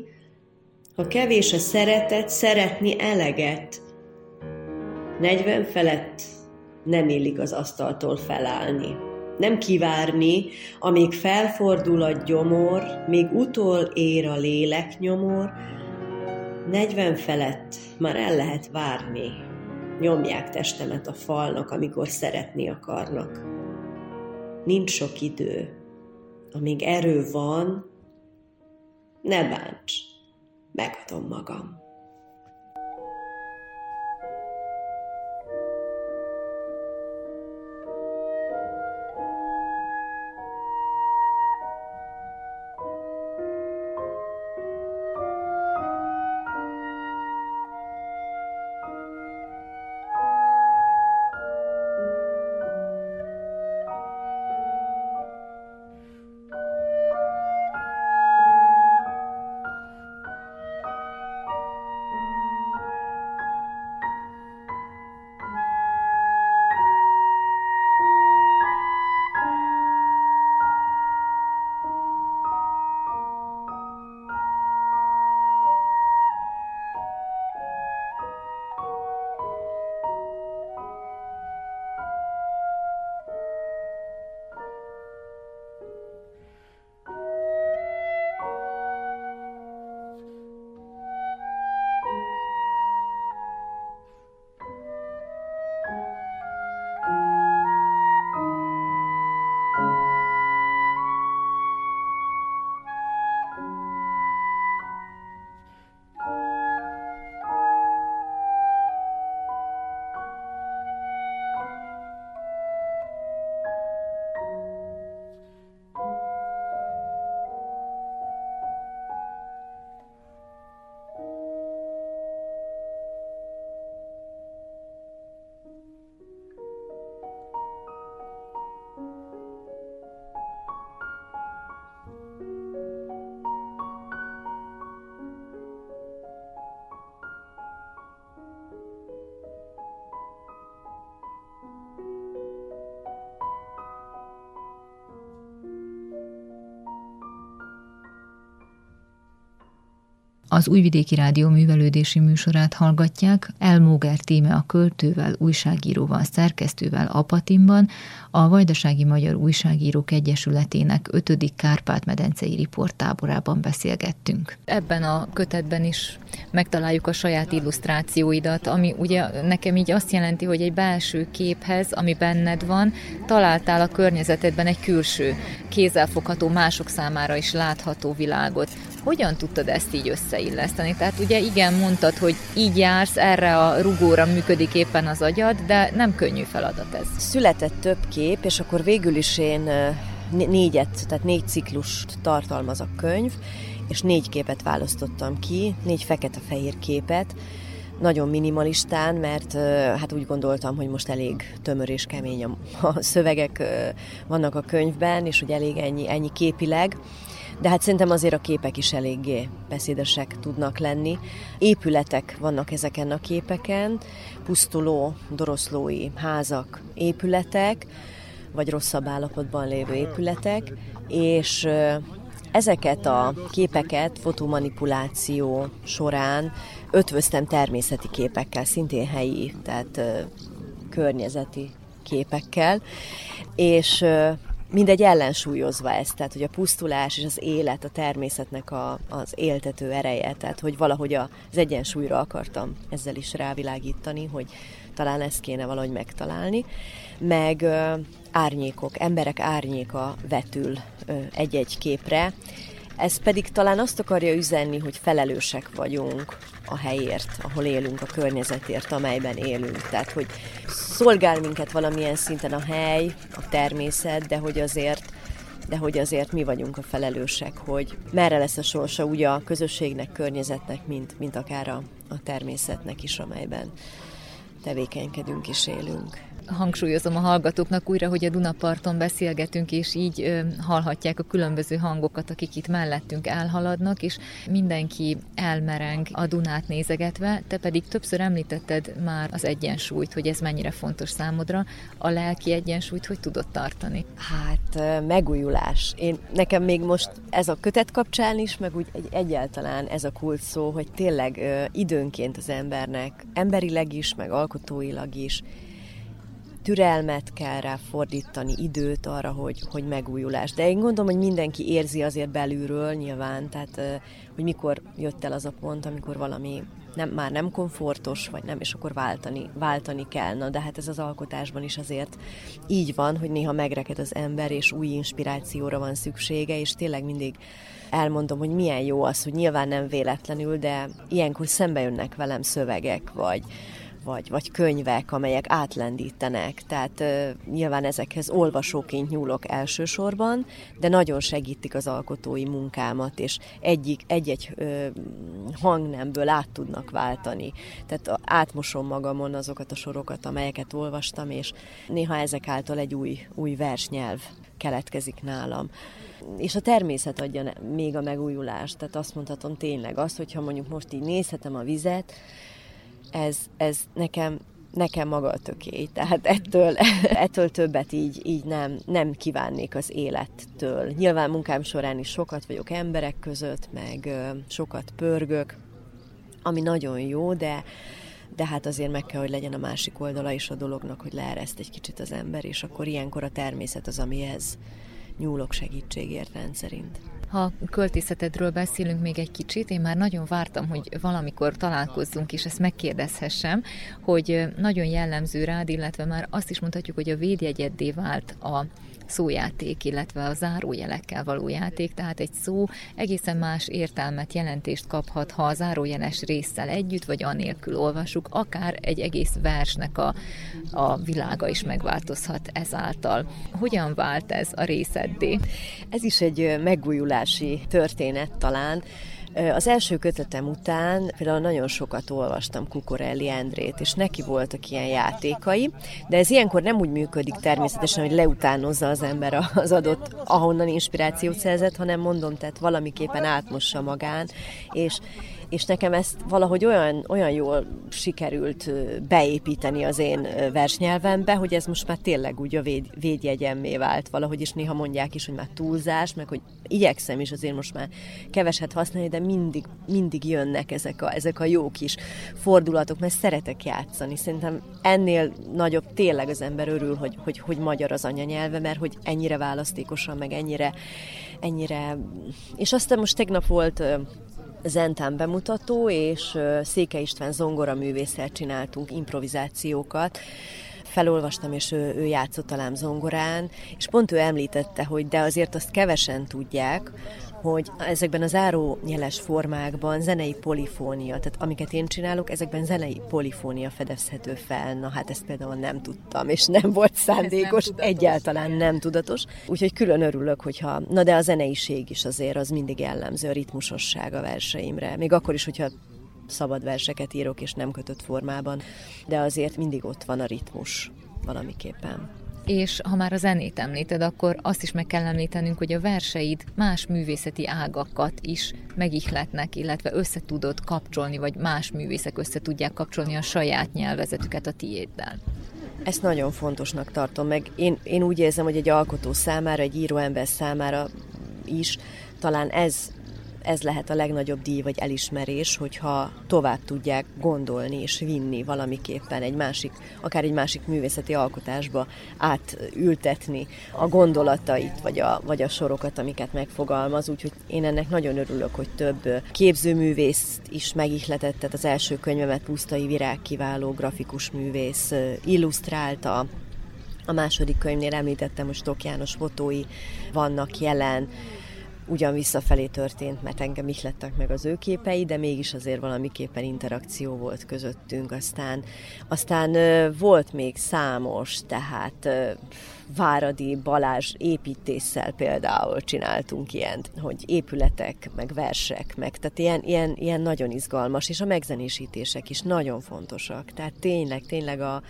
ha kevés a szeretet, szeretni eleget. Negyven felett nem illik az asztaltól felállni. Nem kivárni, amíg felfordul a gyomor, még utol ér a léleknyomor. Negyven felett már el lehet várni. Nyomják testemet a falnak, amikor szeretni akarnak. Nincs sok idő. Amíg erő van, ne bánts, megadom magam. Az Újvidéki Rádió művelődési műsorát hallgatják, Elmóger Tíme a költővel, újságíróval, szerkesztővel Apatimban, a Vajdasági Magyar Újságírók Egyesületének 5. Kárpát-medencei riporttáborában beszélgettünk. Ebben a kötetben is megtaláljuk a saját illusztrációidat, ami ugye nekem így azt jelenti, hogy egy belső képhez, ami benned van, találtál a környezetedben egy külső, kézzelfogható, mások számára is látható világot. Hogyan tudtad ezt így összeilleszteni? Tehát ugye igen, mondtad, hogy így jársz, erre a rugóra működik éppen az agyad, de nem könnyű feladat ez. Született több kép, és akkor végül is én négyet, tehát négy ciklust tartalmaz a könyv, és négy képet választottam ki, négy fekete-fehér képet, nagyon minimalistán, mert hát úgy gondoltam, hogy most elég tömör és kemény a, szövegek vannak a könyvben, és hogy elég ennyi, ennyi képileg. De hát szerintem azért a képek is eléggé beszédesek tudnak lenni. Épületek vannak ezeken a képeken, pusztuló, doroszlói házak, épületek, vagy rosszabb állapotban lévő épületek, és ezeket a képeket fotomanipuláció során ötvöztem természeti képekkel, szintén helyi, tehát környezeti képekkel, és mindegy ellensúlyozva ezt, tehát hogy a pusztulás és az élet, a természetnek a, az éltető ereje, tehát hogy valahogy az egyensúlyra akartam ezzel is rávilágítani, hogy talán ezt kéne valahogy megtalálni, meg ö, árnyékok, emberek árnyéka vetül egy-egy képre, ez pedig talán azt akarja üzenni, hogy felelősek vagyunk a helyért, ahol élünk, a környezetért, amelyben élünk. Tehát, hogy szolgál minket valamilyen szinten a hely, a természet, de hogy azért de hogy azért mi vagyunk a felelősek, hogy merre lesz a sorsa úgy a közösségnek, környezetnek, mint, mint akár a, a természetnek is, amelyben tevékenykedünk és élünk hangsúlyozom a hallgatóknak újra, hogy a Dunaparton beszélgetünk, és így ö, hallhatják a különböző hangokat, akik itt mellettünk elhaladnak, és mindenki elmereng a Dunát nézegetve, te pedig többször említetted már az egyensúlyt, hogy ez mennyire fontos számodra. A lelki egyensúlyt hogy tudod tartani? Hát megújulás. Én, nekem még most ez a kötet kapcsán is, meg úgy egy, egyáltalán ez a kult szó, hogy tényleg ö, időnként az embernek, emberileg is, meg alkotóilag is türelmet kell rá fordítani, időt arra, hogy, hogy megújulás. De én gondolom, hogy mindenki érzi azért belülről nyilván, tehát hogy mikor jött el az a pont, amikor valami nem, már nem komfortos, vagy nem, és akkor váltani, váltani kell. Na, de hát ez az alkotásban is azért így van, hogy néha megreked az ember, és új inspirációra van szüksége, és tényleg mindig elmondom, hogy milyen jó az, hogy nyilván nem véletlenül, de ilyenkor szembe jönnek velem szövegek, vagy, vagy, vagy könyvek, amelyek átlendítenek. Tehát nyilván ezekhez olvasóként nyúlok elsősorban, de nagyon segítik az alkotói munkámat, és egyik, egy-egy hangnemből át tudnak váltani. Tehát átmosom magamon azokat a sorokat, amelyeket olvastam, és néha ezek által egy új, új versnyelv keletkezik nálam. És a természet adja még a megújulást, tehát azt mondhatom tényleg azt, hogyha mondjuk most így nézhetem a vizet, ez, ez nekem, nekem maga a tökély. Tehát ettől, ettől többet így, így nem, nem kívánnék az élettől. Nyilván munkám során is sokat vagyok emberek között, meg sokat pörgök, ami nagyon jó, de, de hát azért meg kell, hogy legyen a másik oldala is a dolognak, hogy leereszt egy kicsit az ember, és akkor ilyenkor a természet az, amihez nyúlok segítségért rendszerint. Ha költészetedről beszélünk még egy kicsit, én már nagyon vártam, hogy valamikor találkozzunk, és ezt megkérdezhessem, hogy nagyon jellemző rád, illetve már azt is mondhatjuk, hogy a védjegyeddé vált a szójáték, illetve a zárójelekkel való játék, tehát egy szó egészen más értelmet, jelentést kaphat, ha a zárójeles résszel együtt, vagy anélkül olvasuk, akár egy egész versnek a, a világa is megváltozhat ezáltal. Hogyan vált ez a részeddé? Ez is egy megújulási történet talán. Az első kötetem után például nagyon sokat olvastam Kukorelli Endrét, és neki voltak ilyen játékai, de ez ilyenkor nem úgy működik természetesen, hogy leutánozza az ember az adott, ahonnan inspirációt szerzett, hanem mondom, tehát valamiképpen átmossa magán, és és nekem ezt valahogy olyan, olyan jól sikerült beépíteni az én versnyelvembe, hogy ez most már tényleg úgy a véd, védjegyemmé vált valahogy, és néha mondják is, hogy már túlzás, meg hogy igyekszem is azért most már keveset használni, de mindig, mindig jönnek ezek a, ezek a jó kis fordulatok, mert szeretek játszani. Szerintem ennél nagyobb tényleg az ember örül, hogy, hogy, hogy magyar az anyanyelve, mert hogy ennyire választékosan, meg ennyire, ennyire... És aztán most tegnap volt Zentán bemutató, és Széke István zongora művésszel csináltunk improvizációkat, felolvastam, és ő, ő játszott talán zongorán, és pont ő említette, hogy de azért azt kevesen tudják, hogy ezekben az árójeles formákban zenei polifónia, tehát amiket én csinálok, ezekben zenei polifónia fedezhető fel. Na hát ezt például nem tudtam, és nem volt szándékos, nem egyáltalán nem tudatos. Úgyhogy külön örülök, hogyha, na de a zeneiség is azért az mindig jellemző, a ritmusosság a verseimre. Még akkor is, hogyha szabad verseket írok, és nem kötött formában, de azért mindig ott van a ritmus valamiképpen. És ha már a zenét említed, akkor azt is meg kell említenünk, hogy a verseid más művészeti ágakat is megihletnek, illetve össze tudod kapcsolni, vagy más művészek össze tudják kapcsolni a saját nyelvezetüket a tiéddel. Ezt nagyon fontosnak tartom, meg én, én úgy érzem, hogy egy alkotó számára, egy íróember számára is talán ez ez lehet a legnagyobb díj vagy elismerés, hogyha tovább tudják gondolni és vinni valamiképpen egy másik, akár egy másik művészeti alkotásba átültetni a gondolatait, vagy a, vagy a sorokat, amiket megfogalmaz. Úgyhogy én ennek nagyon örülök, hogy több képzőművészt is megihletett, az első könyvemet Pusztai Virág kiváló grafikus művész illusztrálta, a második könyvnél említettem, hogy Stok János fotói vannak jelen, ugyan visszafelé történt, mert engem ihlettek meg az ő képei, de mégis azért valamiképpen interakció volt közöttünk. Aztán, aztán volt még számos, tehát Váradi Balázs építéssel például csináltunk ilyen, hogy épületek, meg versek, meg tehát ilyen, ilyen, ilyen nagyon izgalmas, és a megzenésítések is nagyon fontosak. Tehát tényleg, tényleg a,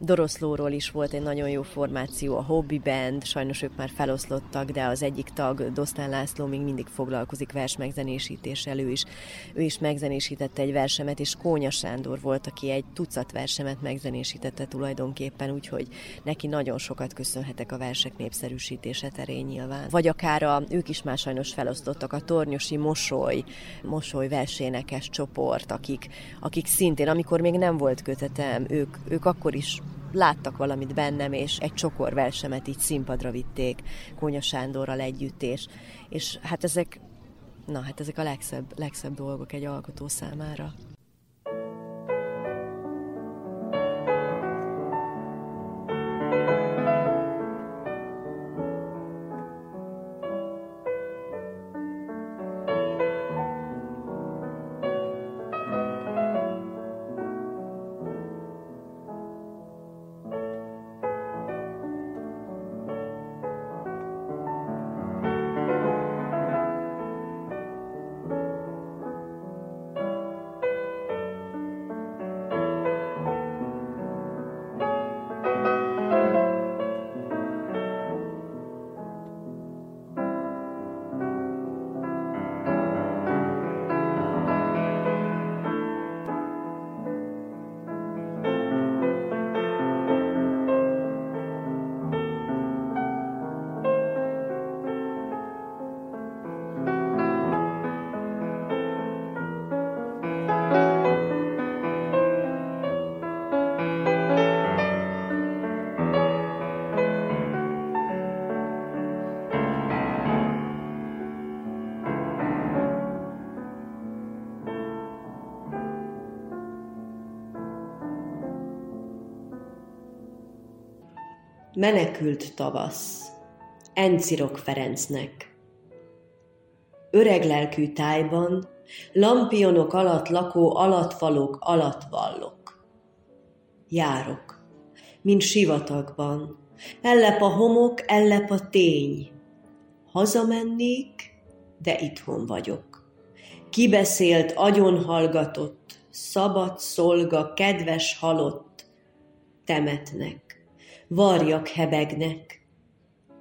Doroszlóról is volt egy nagyon jó formáció, a Hobby Band, sajnos ők már feloszlottak, de az egyik tag, Dosztán László még mindig foglalkozik vers megzenéssítéssel, ő is, ő is megzenésítette egy versemet, és Kónya Sándor volt, aki egy tucat versemet megzenésítette tulajdonképpen, úgyhogy neki nagyon sokat köszönhetek a versek népszerűsítése terén nyilván. Vagy akár a, ők is már sajnos felosztottak, a Tornyosi Mosoly, Mosoly versénekes csoport, akik, akik szintén, amikor még nem volt kötetem, ők, ők akkor is láttak valamit bennem, és egy csokor versemet így színpadra vitték Kónya Sándorral együtt, és, és hát ezek, na hát ezek a legszebb, legszebb dolgok egy alkotó számára. Menekült tavasz. Encirok Ferencnek. Öreg lelkű tájban, lampionok alatt lakó alatvalók alatt vallok. Járok, mint sivatagban, ellep a homok, ellep a tény. Hazamennék, de itthon vagyok. Kibeszélt, agyon hallgatott, szabad szolga, kedves halott, temetnek varjak hebegnek.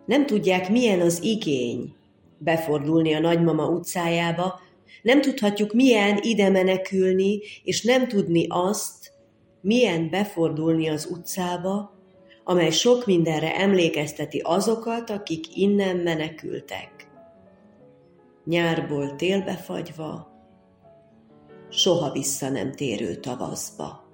Nem tudják, milyen az igény befordulni a nagymama utcájába, nem tudhatjuk, milyen ide menekülni, és nem tudni azt, milyen befordulni az utcába, amely sok mindenre emlékezteti azokat, akik innen menekültek. Nyárból télbe fagyva, soha vissza nem térő tavaszba.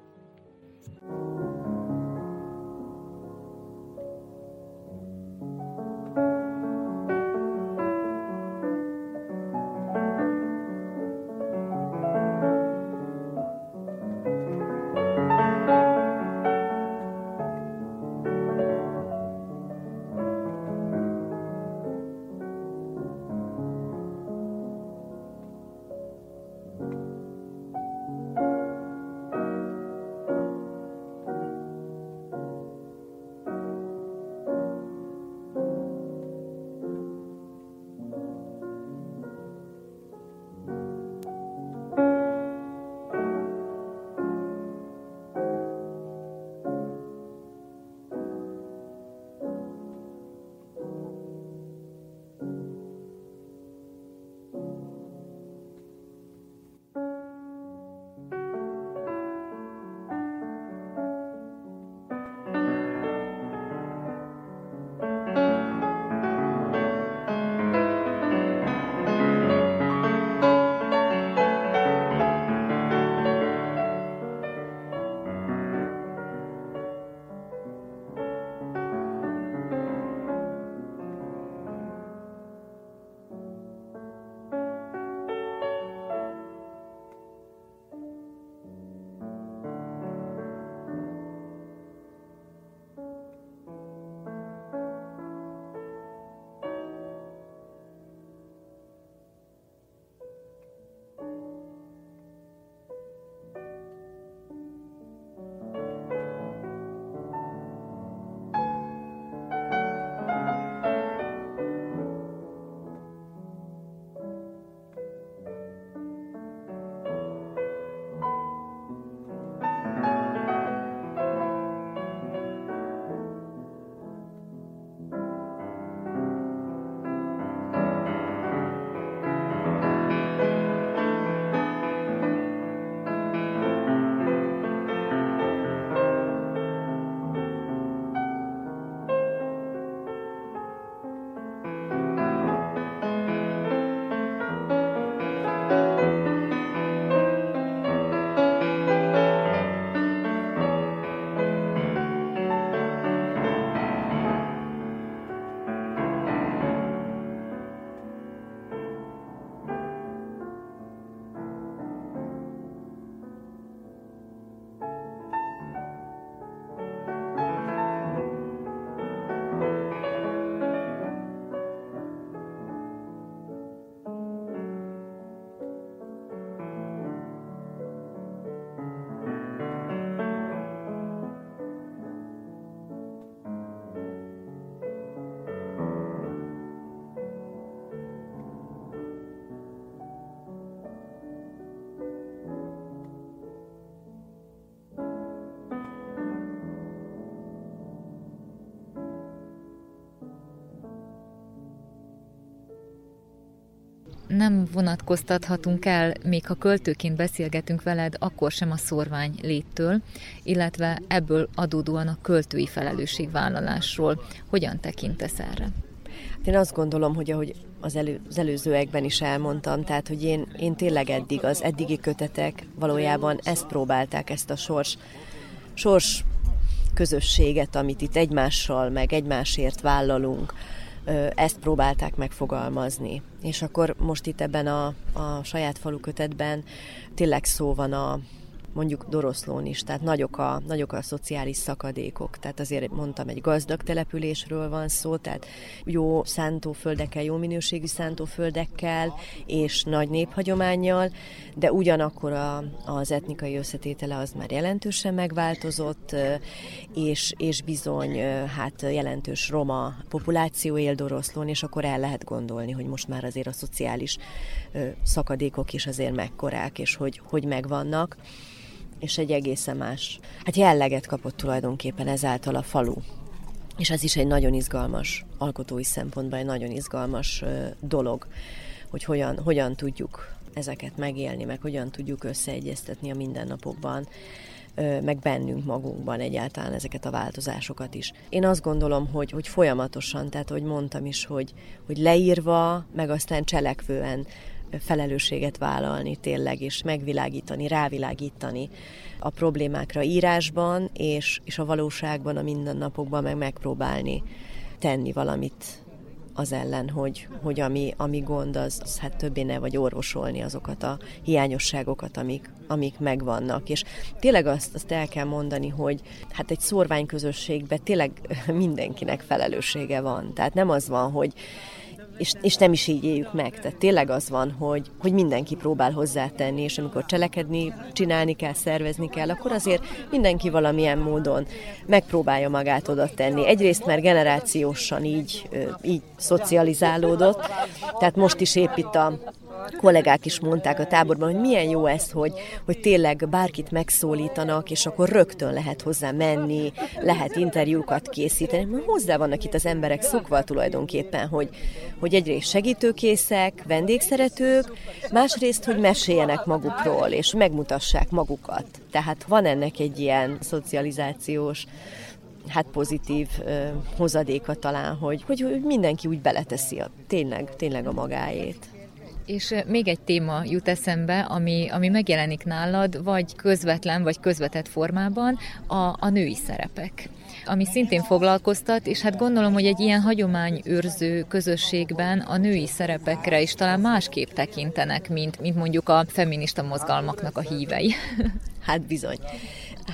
Nem vonatkoztathatunk el, még ha költőként beszélgetünk veled, akkor sem a szorvány léttől, illetve ebből adódóan a költői felelősségvállalásról. Hogyan tekintesz erre? Hát én azt gondolom, hogy ahogy az, elő, az előzőekben is elmondtam, tehát hogy én, én tényleg eddig, az eddigi kötetek valójában ezt próbálták, ezt a sors, sors közösséget, amit itt egymással, meg egymásért vállalunk, ezt próbálták megfogalmazni. És akkor most itt ebben a, a saját falu kötetben tényleg szó van a, mondjuk Doroszlón is, tehát nagyok a, nagyok a szociális szakadékok. Tehát azért mondtam, egy gazdag településről van szó, tehát jó szántóföldekkel, jó minőségű szántóföldekkel és nagy néphagyományjal, de ugyanakkor a, az etnikai összetétele az már jelentősen megváltozott, és, és bizony hát jelentős roma populáció él Doroszlón, és akkor el lehet gondolni, hogy most már azért a szociális szakadékok is azért megkorák, és hogy, hogy megvannak és egy egészen más, hát jelleget kapott tulajdonképpen ezáltal a falu. És ez is egy nagyon izgalmas, alkotói szempontból egy nagyon izgalmas dolog, hogy hogyan, hogyan tudjuk ezeket megélni, meg hogyan tudjuk összeegyeztetni a mindennapokban, meg bennünk magunkban egyáltalán ezeket a változásokat is. Én azt gondolom, hogy, hogy folyamatosan, tehát hogy mondtam is, hogy, hogy leírva, meg aztán cselekvően felelősséget vállalni tényleg, és megvilágítani, rávilágítani a problémákra írásban, és, és a valóságban, a mindennapokban meg megpróbálni tenni valamit az ellen, hogy, hogy ami, ami gond, az, az hát többé ne vagy orvosolni azokat a hiányosságokat, amik, amik megvannak. És tényleg azt, azt el kell mondani, hogy hát egy szorványközösségben tényleg mindenkinek felelőssége van. Tehát nem az van, hogy és, és nem is így éljük meg. Tehát tényleg az van, hogy, hogy mindenki próbál hozzátenni, és amikor cselekedni, csinálni kell, szervezni kell, akkor azért mindenki valamilyen módon megpróbálja magát oda tenni. Egyrészt, mert generációsan így, így szocializálódott, tehát most is épp a kollégák is mondták a táborban, hogy milyen jó ez, hogy, hogy tényleg bárkit megszólítanak, és akkor rögtön lehet hozzá menni, lehet interjúkat készíteni. Hozzá vannak itt az emberek szokva tulajdonképpen, hogy, hogy egyrészt segítőkészek, vendégszeretők, másrészt, hogy meséljenek magukról, és megmutassák magukat. Tehát van ennek egy ilyen szocializációs hát pozitív ö, hozadéka talán, hogy, hogy, hogy mindenki úgy beleteszi a, tényleg, tényleg a magáét. És még egy téma jut eszembe, ami, ami megjelenik nálad, vagy közvetlen, vagy közvetett formában, a, a női szerepek ami szintén foglalkoztat, és hát gondolom, hogy egy ilyen hagyományőrző közösségben a női szerepekre is talán másképp tekintenek, mint, mint mondjuk a feminista mozgalmaknak a hívei. Hát bizony.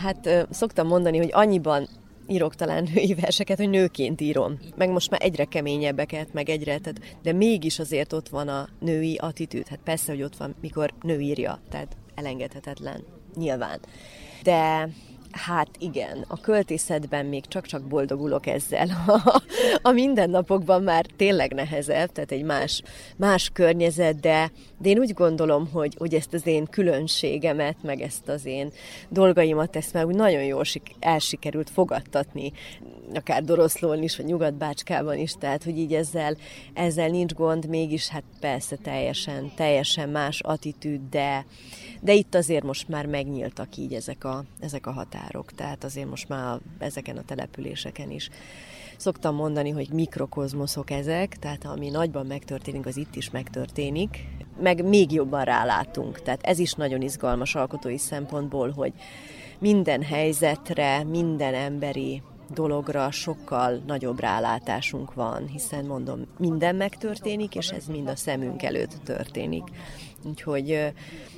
Hát szoktam mondani, hogy annyiban írok talán női verseket, hogy nőként írom. Meg most már egyre keményebbeket, meg egyre, tehát, de mégis azért ott van a női attitűd. Hát persze, hogy ott van, mikor nő írja, tehát elengedhetetlen, nyilván. De Hát igen, a költészetben még csak-csak boldogulok ezzel. A, mindennapokban már tényleg nehezebb, tehát egy más, más környezet, de, de én úgy gondolom, hogy, hogy ezt az én különbségemet, meg ezt az én dolgaimat, ezt már úgy nagyon jól elsikerült fogadtatni, akár Doroszlón is, vagy Nyugat-Bácskában is, tehát hogy így ezzel, ezzel nincs gond, mégis hát persze teljesen, teljesen más attitűd, de, de itt azért most már megnyíltak így ezek a, ezek a határok, tehát azért most már ezeken a településeken is szoktam mondani, hogy mikrokozmoszok ezek, tehát ami nagyban megtörténik, az itt is megtörténik, meg még jobban rálátunk. Tehát ez is nagyon izgalmas alkotói szempontból, hogy minden helyzetre, minden emberi dologra sokkal nagyobb rálátásunk van, hiszen mondom, minden megtörténik, és ez mind a szemünk előtt történik. Úgyhogy,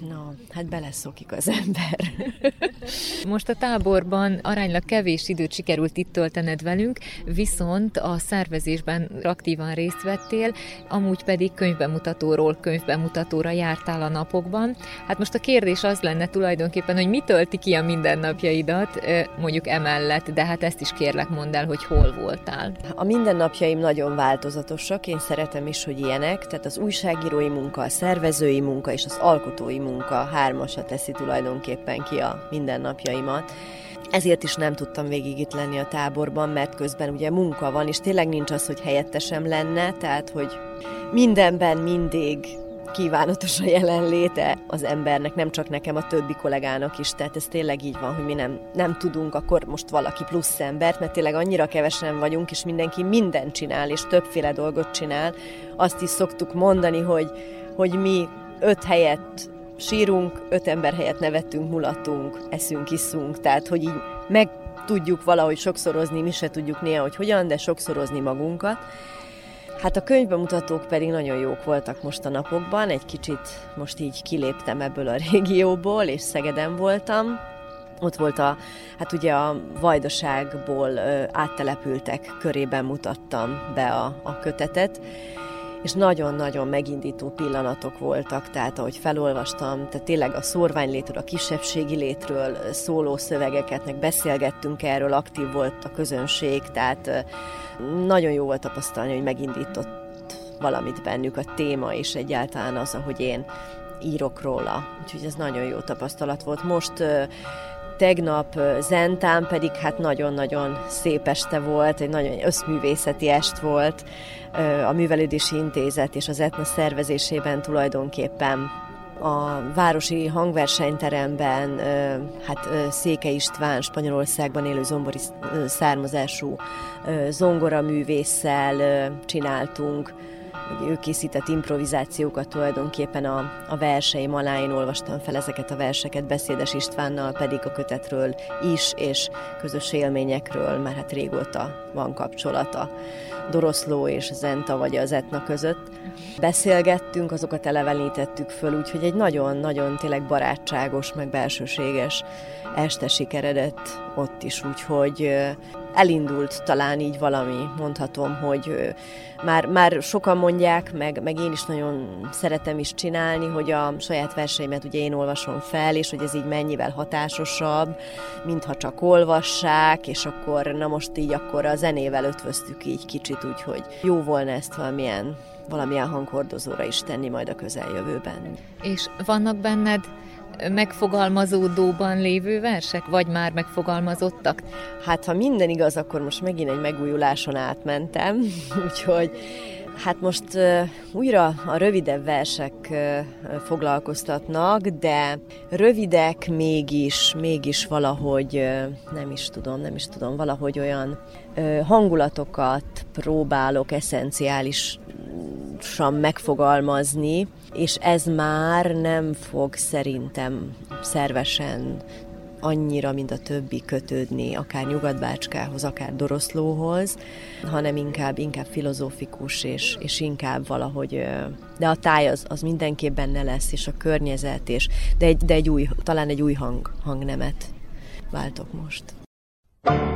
na, hát beleszokik az ember. Most a táborban aránylag kevés időt sikerült itt töltened velünk, viszont a szervezésben aktívan részt vettél, amúgy pedig könyvbemutatóról könyvbemutatóra jártál a napokban. Hát most a kérdés az lenne tulajdonképpen, hogy mi tölti ki a mindennapjaidat, mondjuk emellett, de hát ezt is kérlek mondd el, hogy hol voltál. A mindennapjaim nagyon változatosak, én szeretem is, hogy ilyenek, tehát az újságírói munka, a szervezői munka, munka és az alkotói munka hármasat teszi tulajdonképpen ki a mindennapjaimat. Ezért is nem tudtam végig itt lenni a táborban, mert közben ugye munka van, és tényleg nincs az, hogy helyettesem lenne, tehát hogy mindenben mindig kívánatos a jelenléte az embernek, nem csak nekem, a többi kollégának is. Tehát ez tényleg így van, hogy mi nem, nem tudunk akkor most valaki plusz embert, mert tényleg annyira kevesen vagyunk, és mindenki mindent csinál, és többféle dolgot csinál. Azt is szoktuk mondani, hogy, hogy mi öt helyet sírunk, öt ember helyett nevettünk, mulatunk, eszünk, iszunk, tehát hogy így meg tudjuk valahogy sokszorozni, mi se tudjuk néha, hogy hogyan, de sokszorozni magunkat. Hát a könyvbemutatók pedig nagyon jók voltak most a napokban, egy kicsit most így kiléptem ebből a régióból, és Szegeden voltam. Ott volt a, hát ugye a vajdaságból áttelepültek körében mutattam be a, a kötetet, és nagyon-nagyon megindító pillanatok voltak, tehát ahogy felolvastam, tehát tényleg a szorványlétről, a kisebbségi létről szóló szövegeket, meg beszélgettünk erről, aktív volt a közönség, tehát nagyon jó volt tapasztalni, hogy megindított valamit bennük a téma, és egyáltalán az, ahogy én írok róla. Úgyhogy ez nagyon jó tapasztalat volt. Most tegnap Zentán pedig hát nagyon-nagyon szép este volt, egy nagyon összművészeti est volt. A Művelődési Intézet és az Etna szervezésében tulajdonképpen a városi hangversenyteremben hát Széke István Spanyolországban élő zombori származású zongoraművésszel csináltunk hogy ő készített improvizációkat tulajdonképpen a, a verseim alá, én olvastam fel ezeket a verseket Beszédes Istvánnal, pedig a kötetről is, és közös élményekről, mert hát régóta van kapcsolata Doroszló és Zenta vagy az Etna között. Beszélgettünk, azokat elevenítettük föl, úgyhogy egy nagyon-nagyon tényleg barátságos, meg belsőséges este sikeredett ott is, úgyhogy elindult talán így valami, mondhatom, hogy már, már sokan mondják, meg, meg én is nagyon szeretem is csinálni, hogy a saját verseimet ugye én olvasom fel, és hogy ez így mennyivel hatásosabb, mintha csak olvassák, és akkor na most így akkor a zenével ötvöztük így kicsit, úgyhogy jó volna ezt valamilyen valamilyen hanghordozóra is tenni majd a közeljövőben. És vannak benned megfogalmazódóban lévő versek, vagy már megfogalmazottak? Hát, ha minden igaz, akkor most megint egy megújuláson átmentem, úgyhogy Hát most uh, újra a rövidebb versek uh, foglalkoztatnak, de rövidek mégis, mégis valahogy, uh, nem is tudom, nem is tudom, valahogy olyan hangulatokat próbálok eszenciálisan megfogalmazni, és ez már nem fog szerintem szervesen annyira, mint a többi kötődni, akár Nyugatbácskához, akár Doroszlóhoz, hanem inkább, inkább filozófikus, és, és inkább valahogy, de a táj az, az mindenképp benne lesz, és a környezet, és, de, egy, de egy új, talán egy új hang, hangnemet váltok most. thank you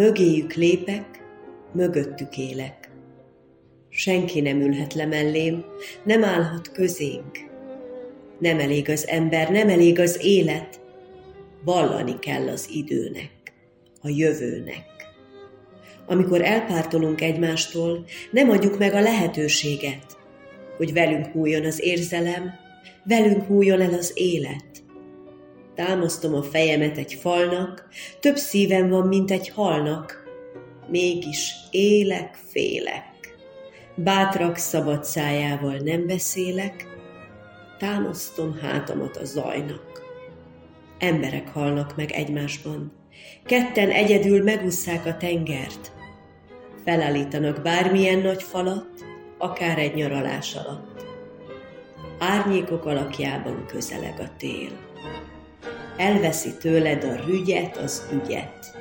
Mögéjük lépek, mögöttük élek. Senki nem ülhet le mellém, nem állhat közénk. Nem elég az ember, nem elég az élet. Vallani kell az időnek, a jövőnek. Amikor elpártolunk egymástól, nem adjuk meg a lehetőséget, hogy velünk múljon az érzelem, velünk múljon el az élet támasztom a fejemet egy falnak, több szívem van, mint egy halnak. mégis élek, félek. Bátrak szabad szájával nem beszélek, támasztom hátamat a zajnak. Emberek halnak meg egymásban, ketten egyedül megúszszák a tengert, felállítanak bármilyen nagy falat, akár egy nyaralás alatt. Árnyékok alakjában közeleg a tél. Elveszi tőled a rügyet, az ügyet.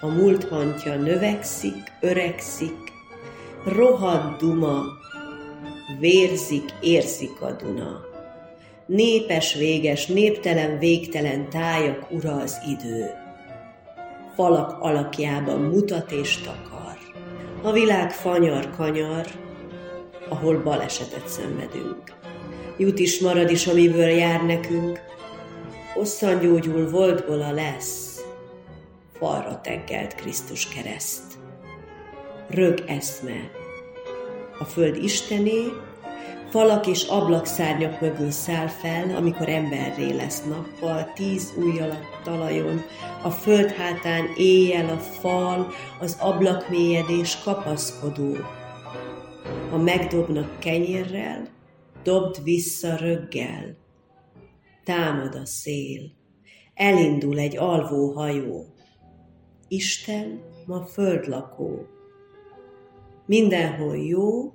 A múlt hantja növekszik, öregszik, rohadt duma, vérzik, érzik a Duna. Népes, véges, néptelen, végtelen tájak ura az idő. Falak alakjában mutat és takar. A világ fanyar-kanyar, ahol balesetet szenvedünk. Jut is marad is, amiből jár nekünk. Hosszan gyógyul voltból a lesz, falra teggelt Krisztus kereszt. Rög eszme, a föld istené, falak és ablakszárnyak mögül száll fel, amikor emberré lesz nappal, tíz ujjal a talajon, a föld hátán éjjel a fal, az ablakmélyedés kapaszkodó. Ha megdobnak kenyérrel, dobd vissza röggel. Támad a szél, elindul egy alvó hajó. Isten ma földlakó. Mindenhol jó,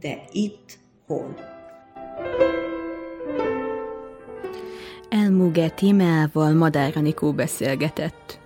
de itt hol? Elmuge Tímeával Madár Anikó beszélgetett.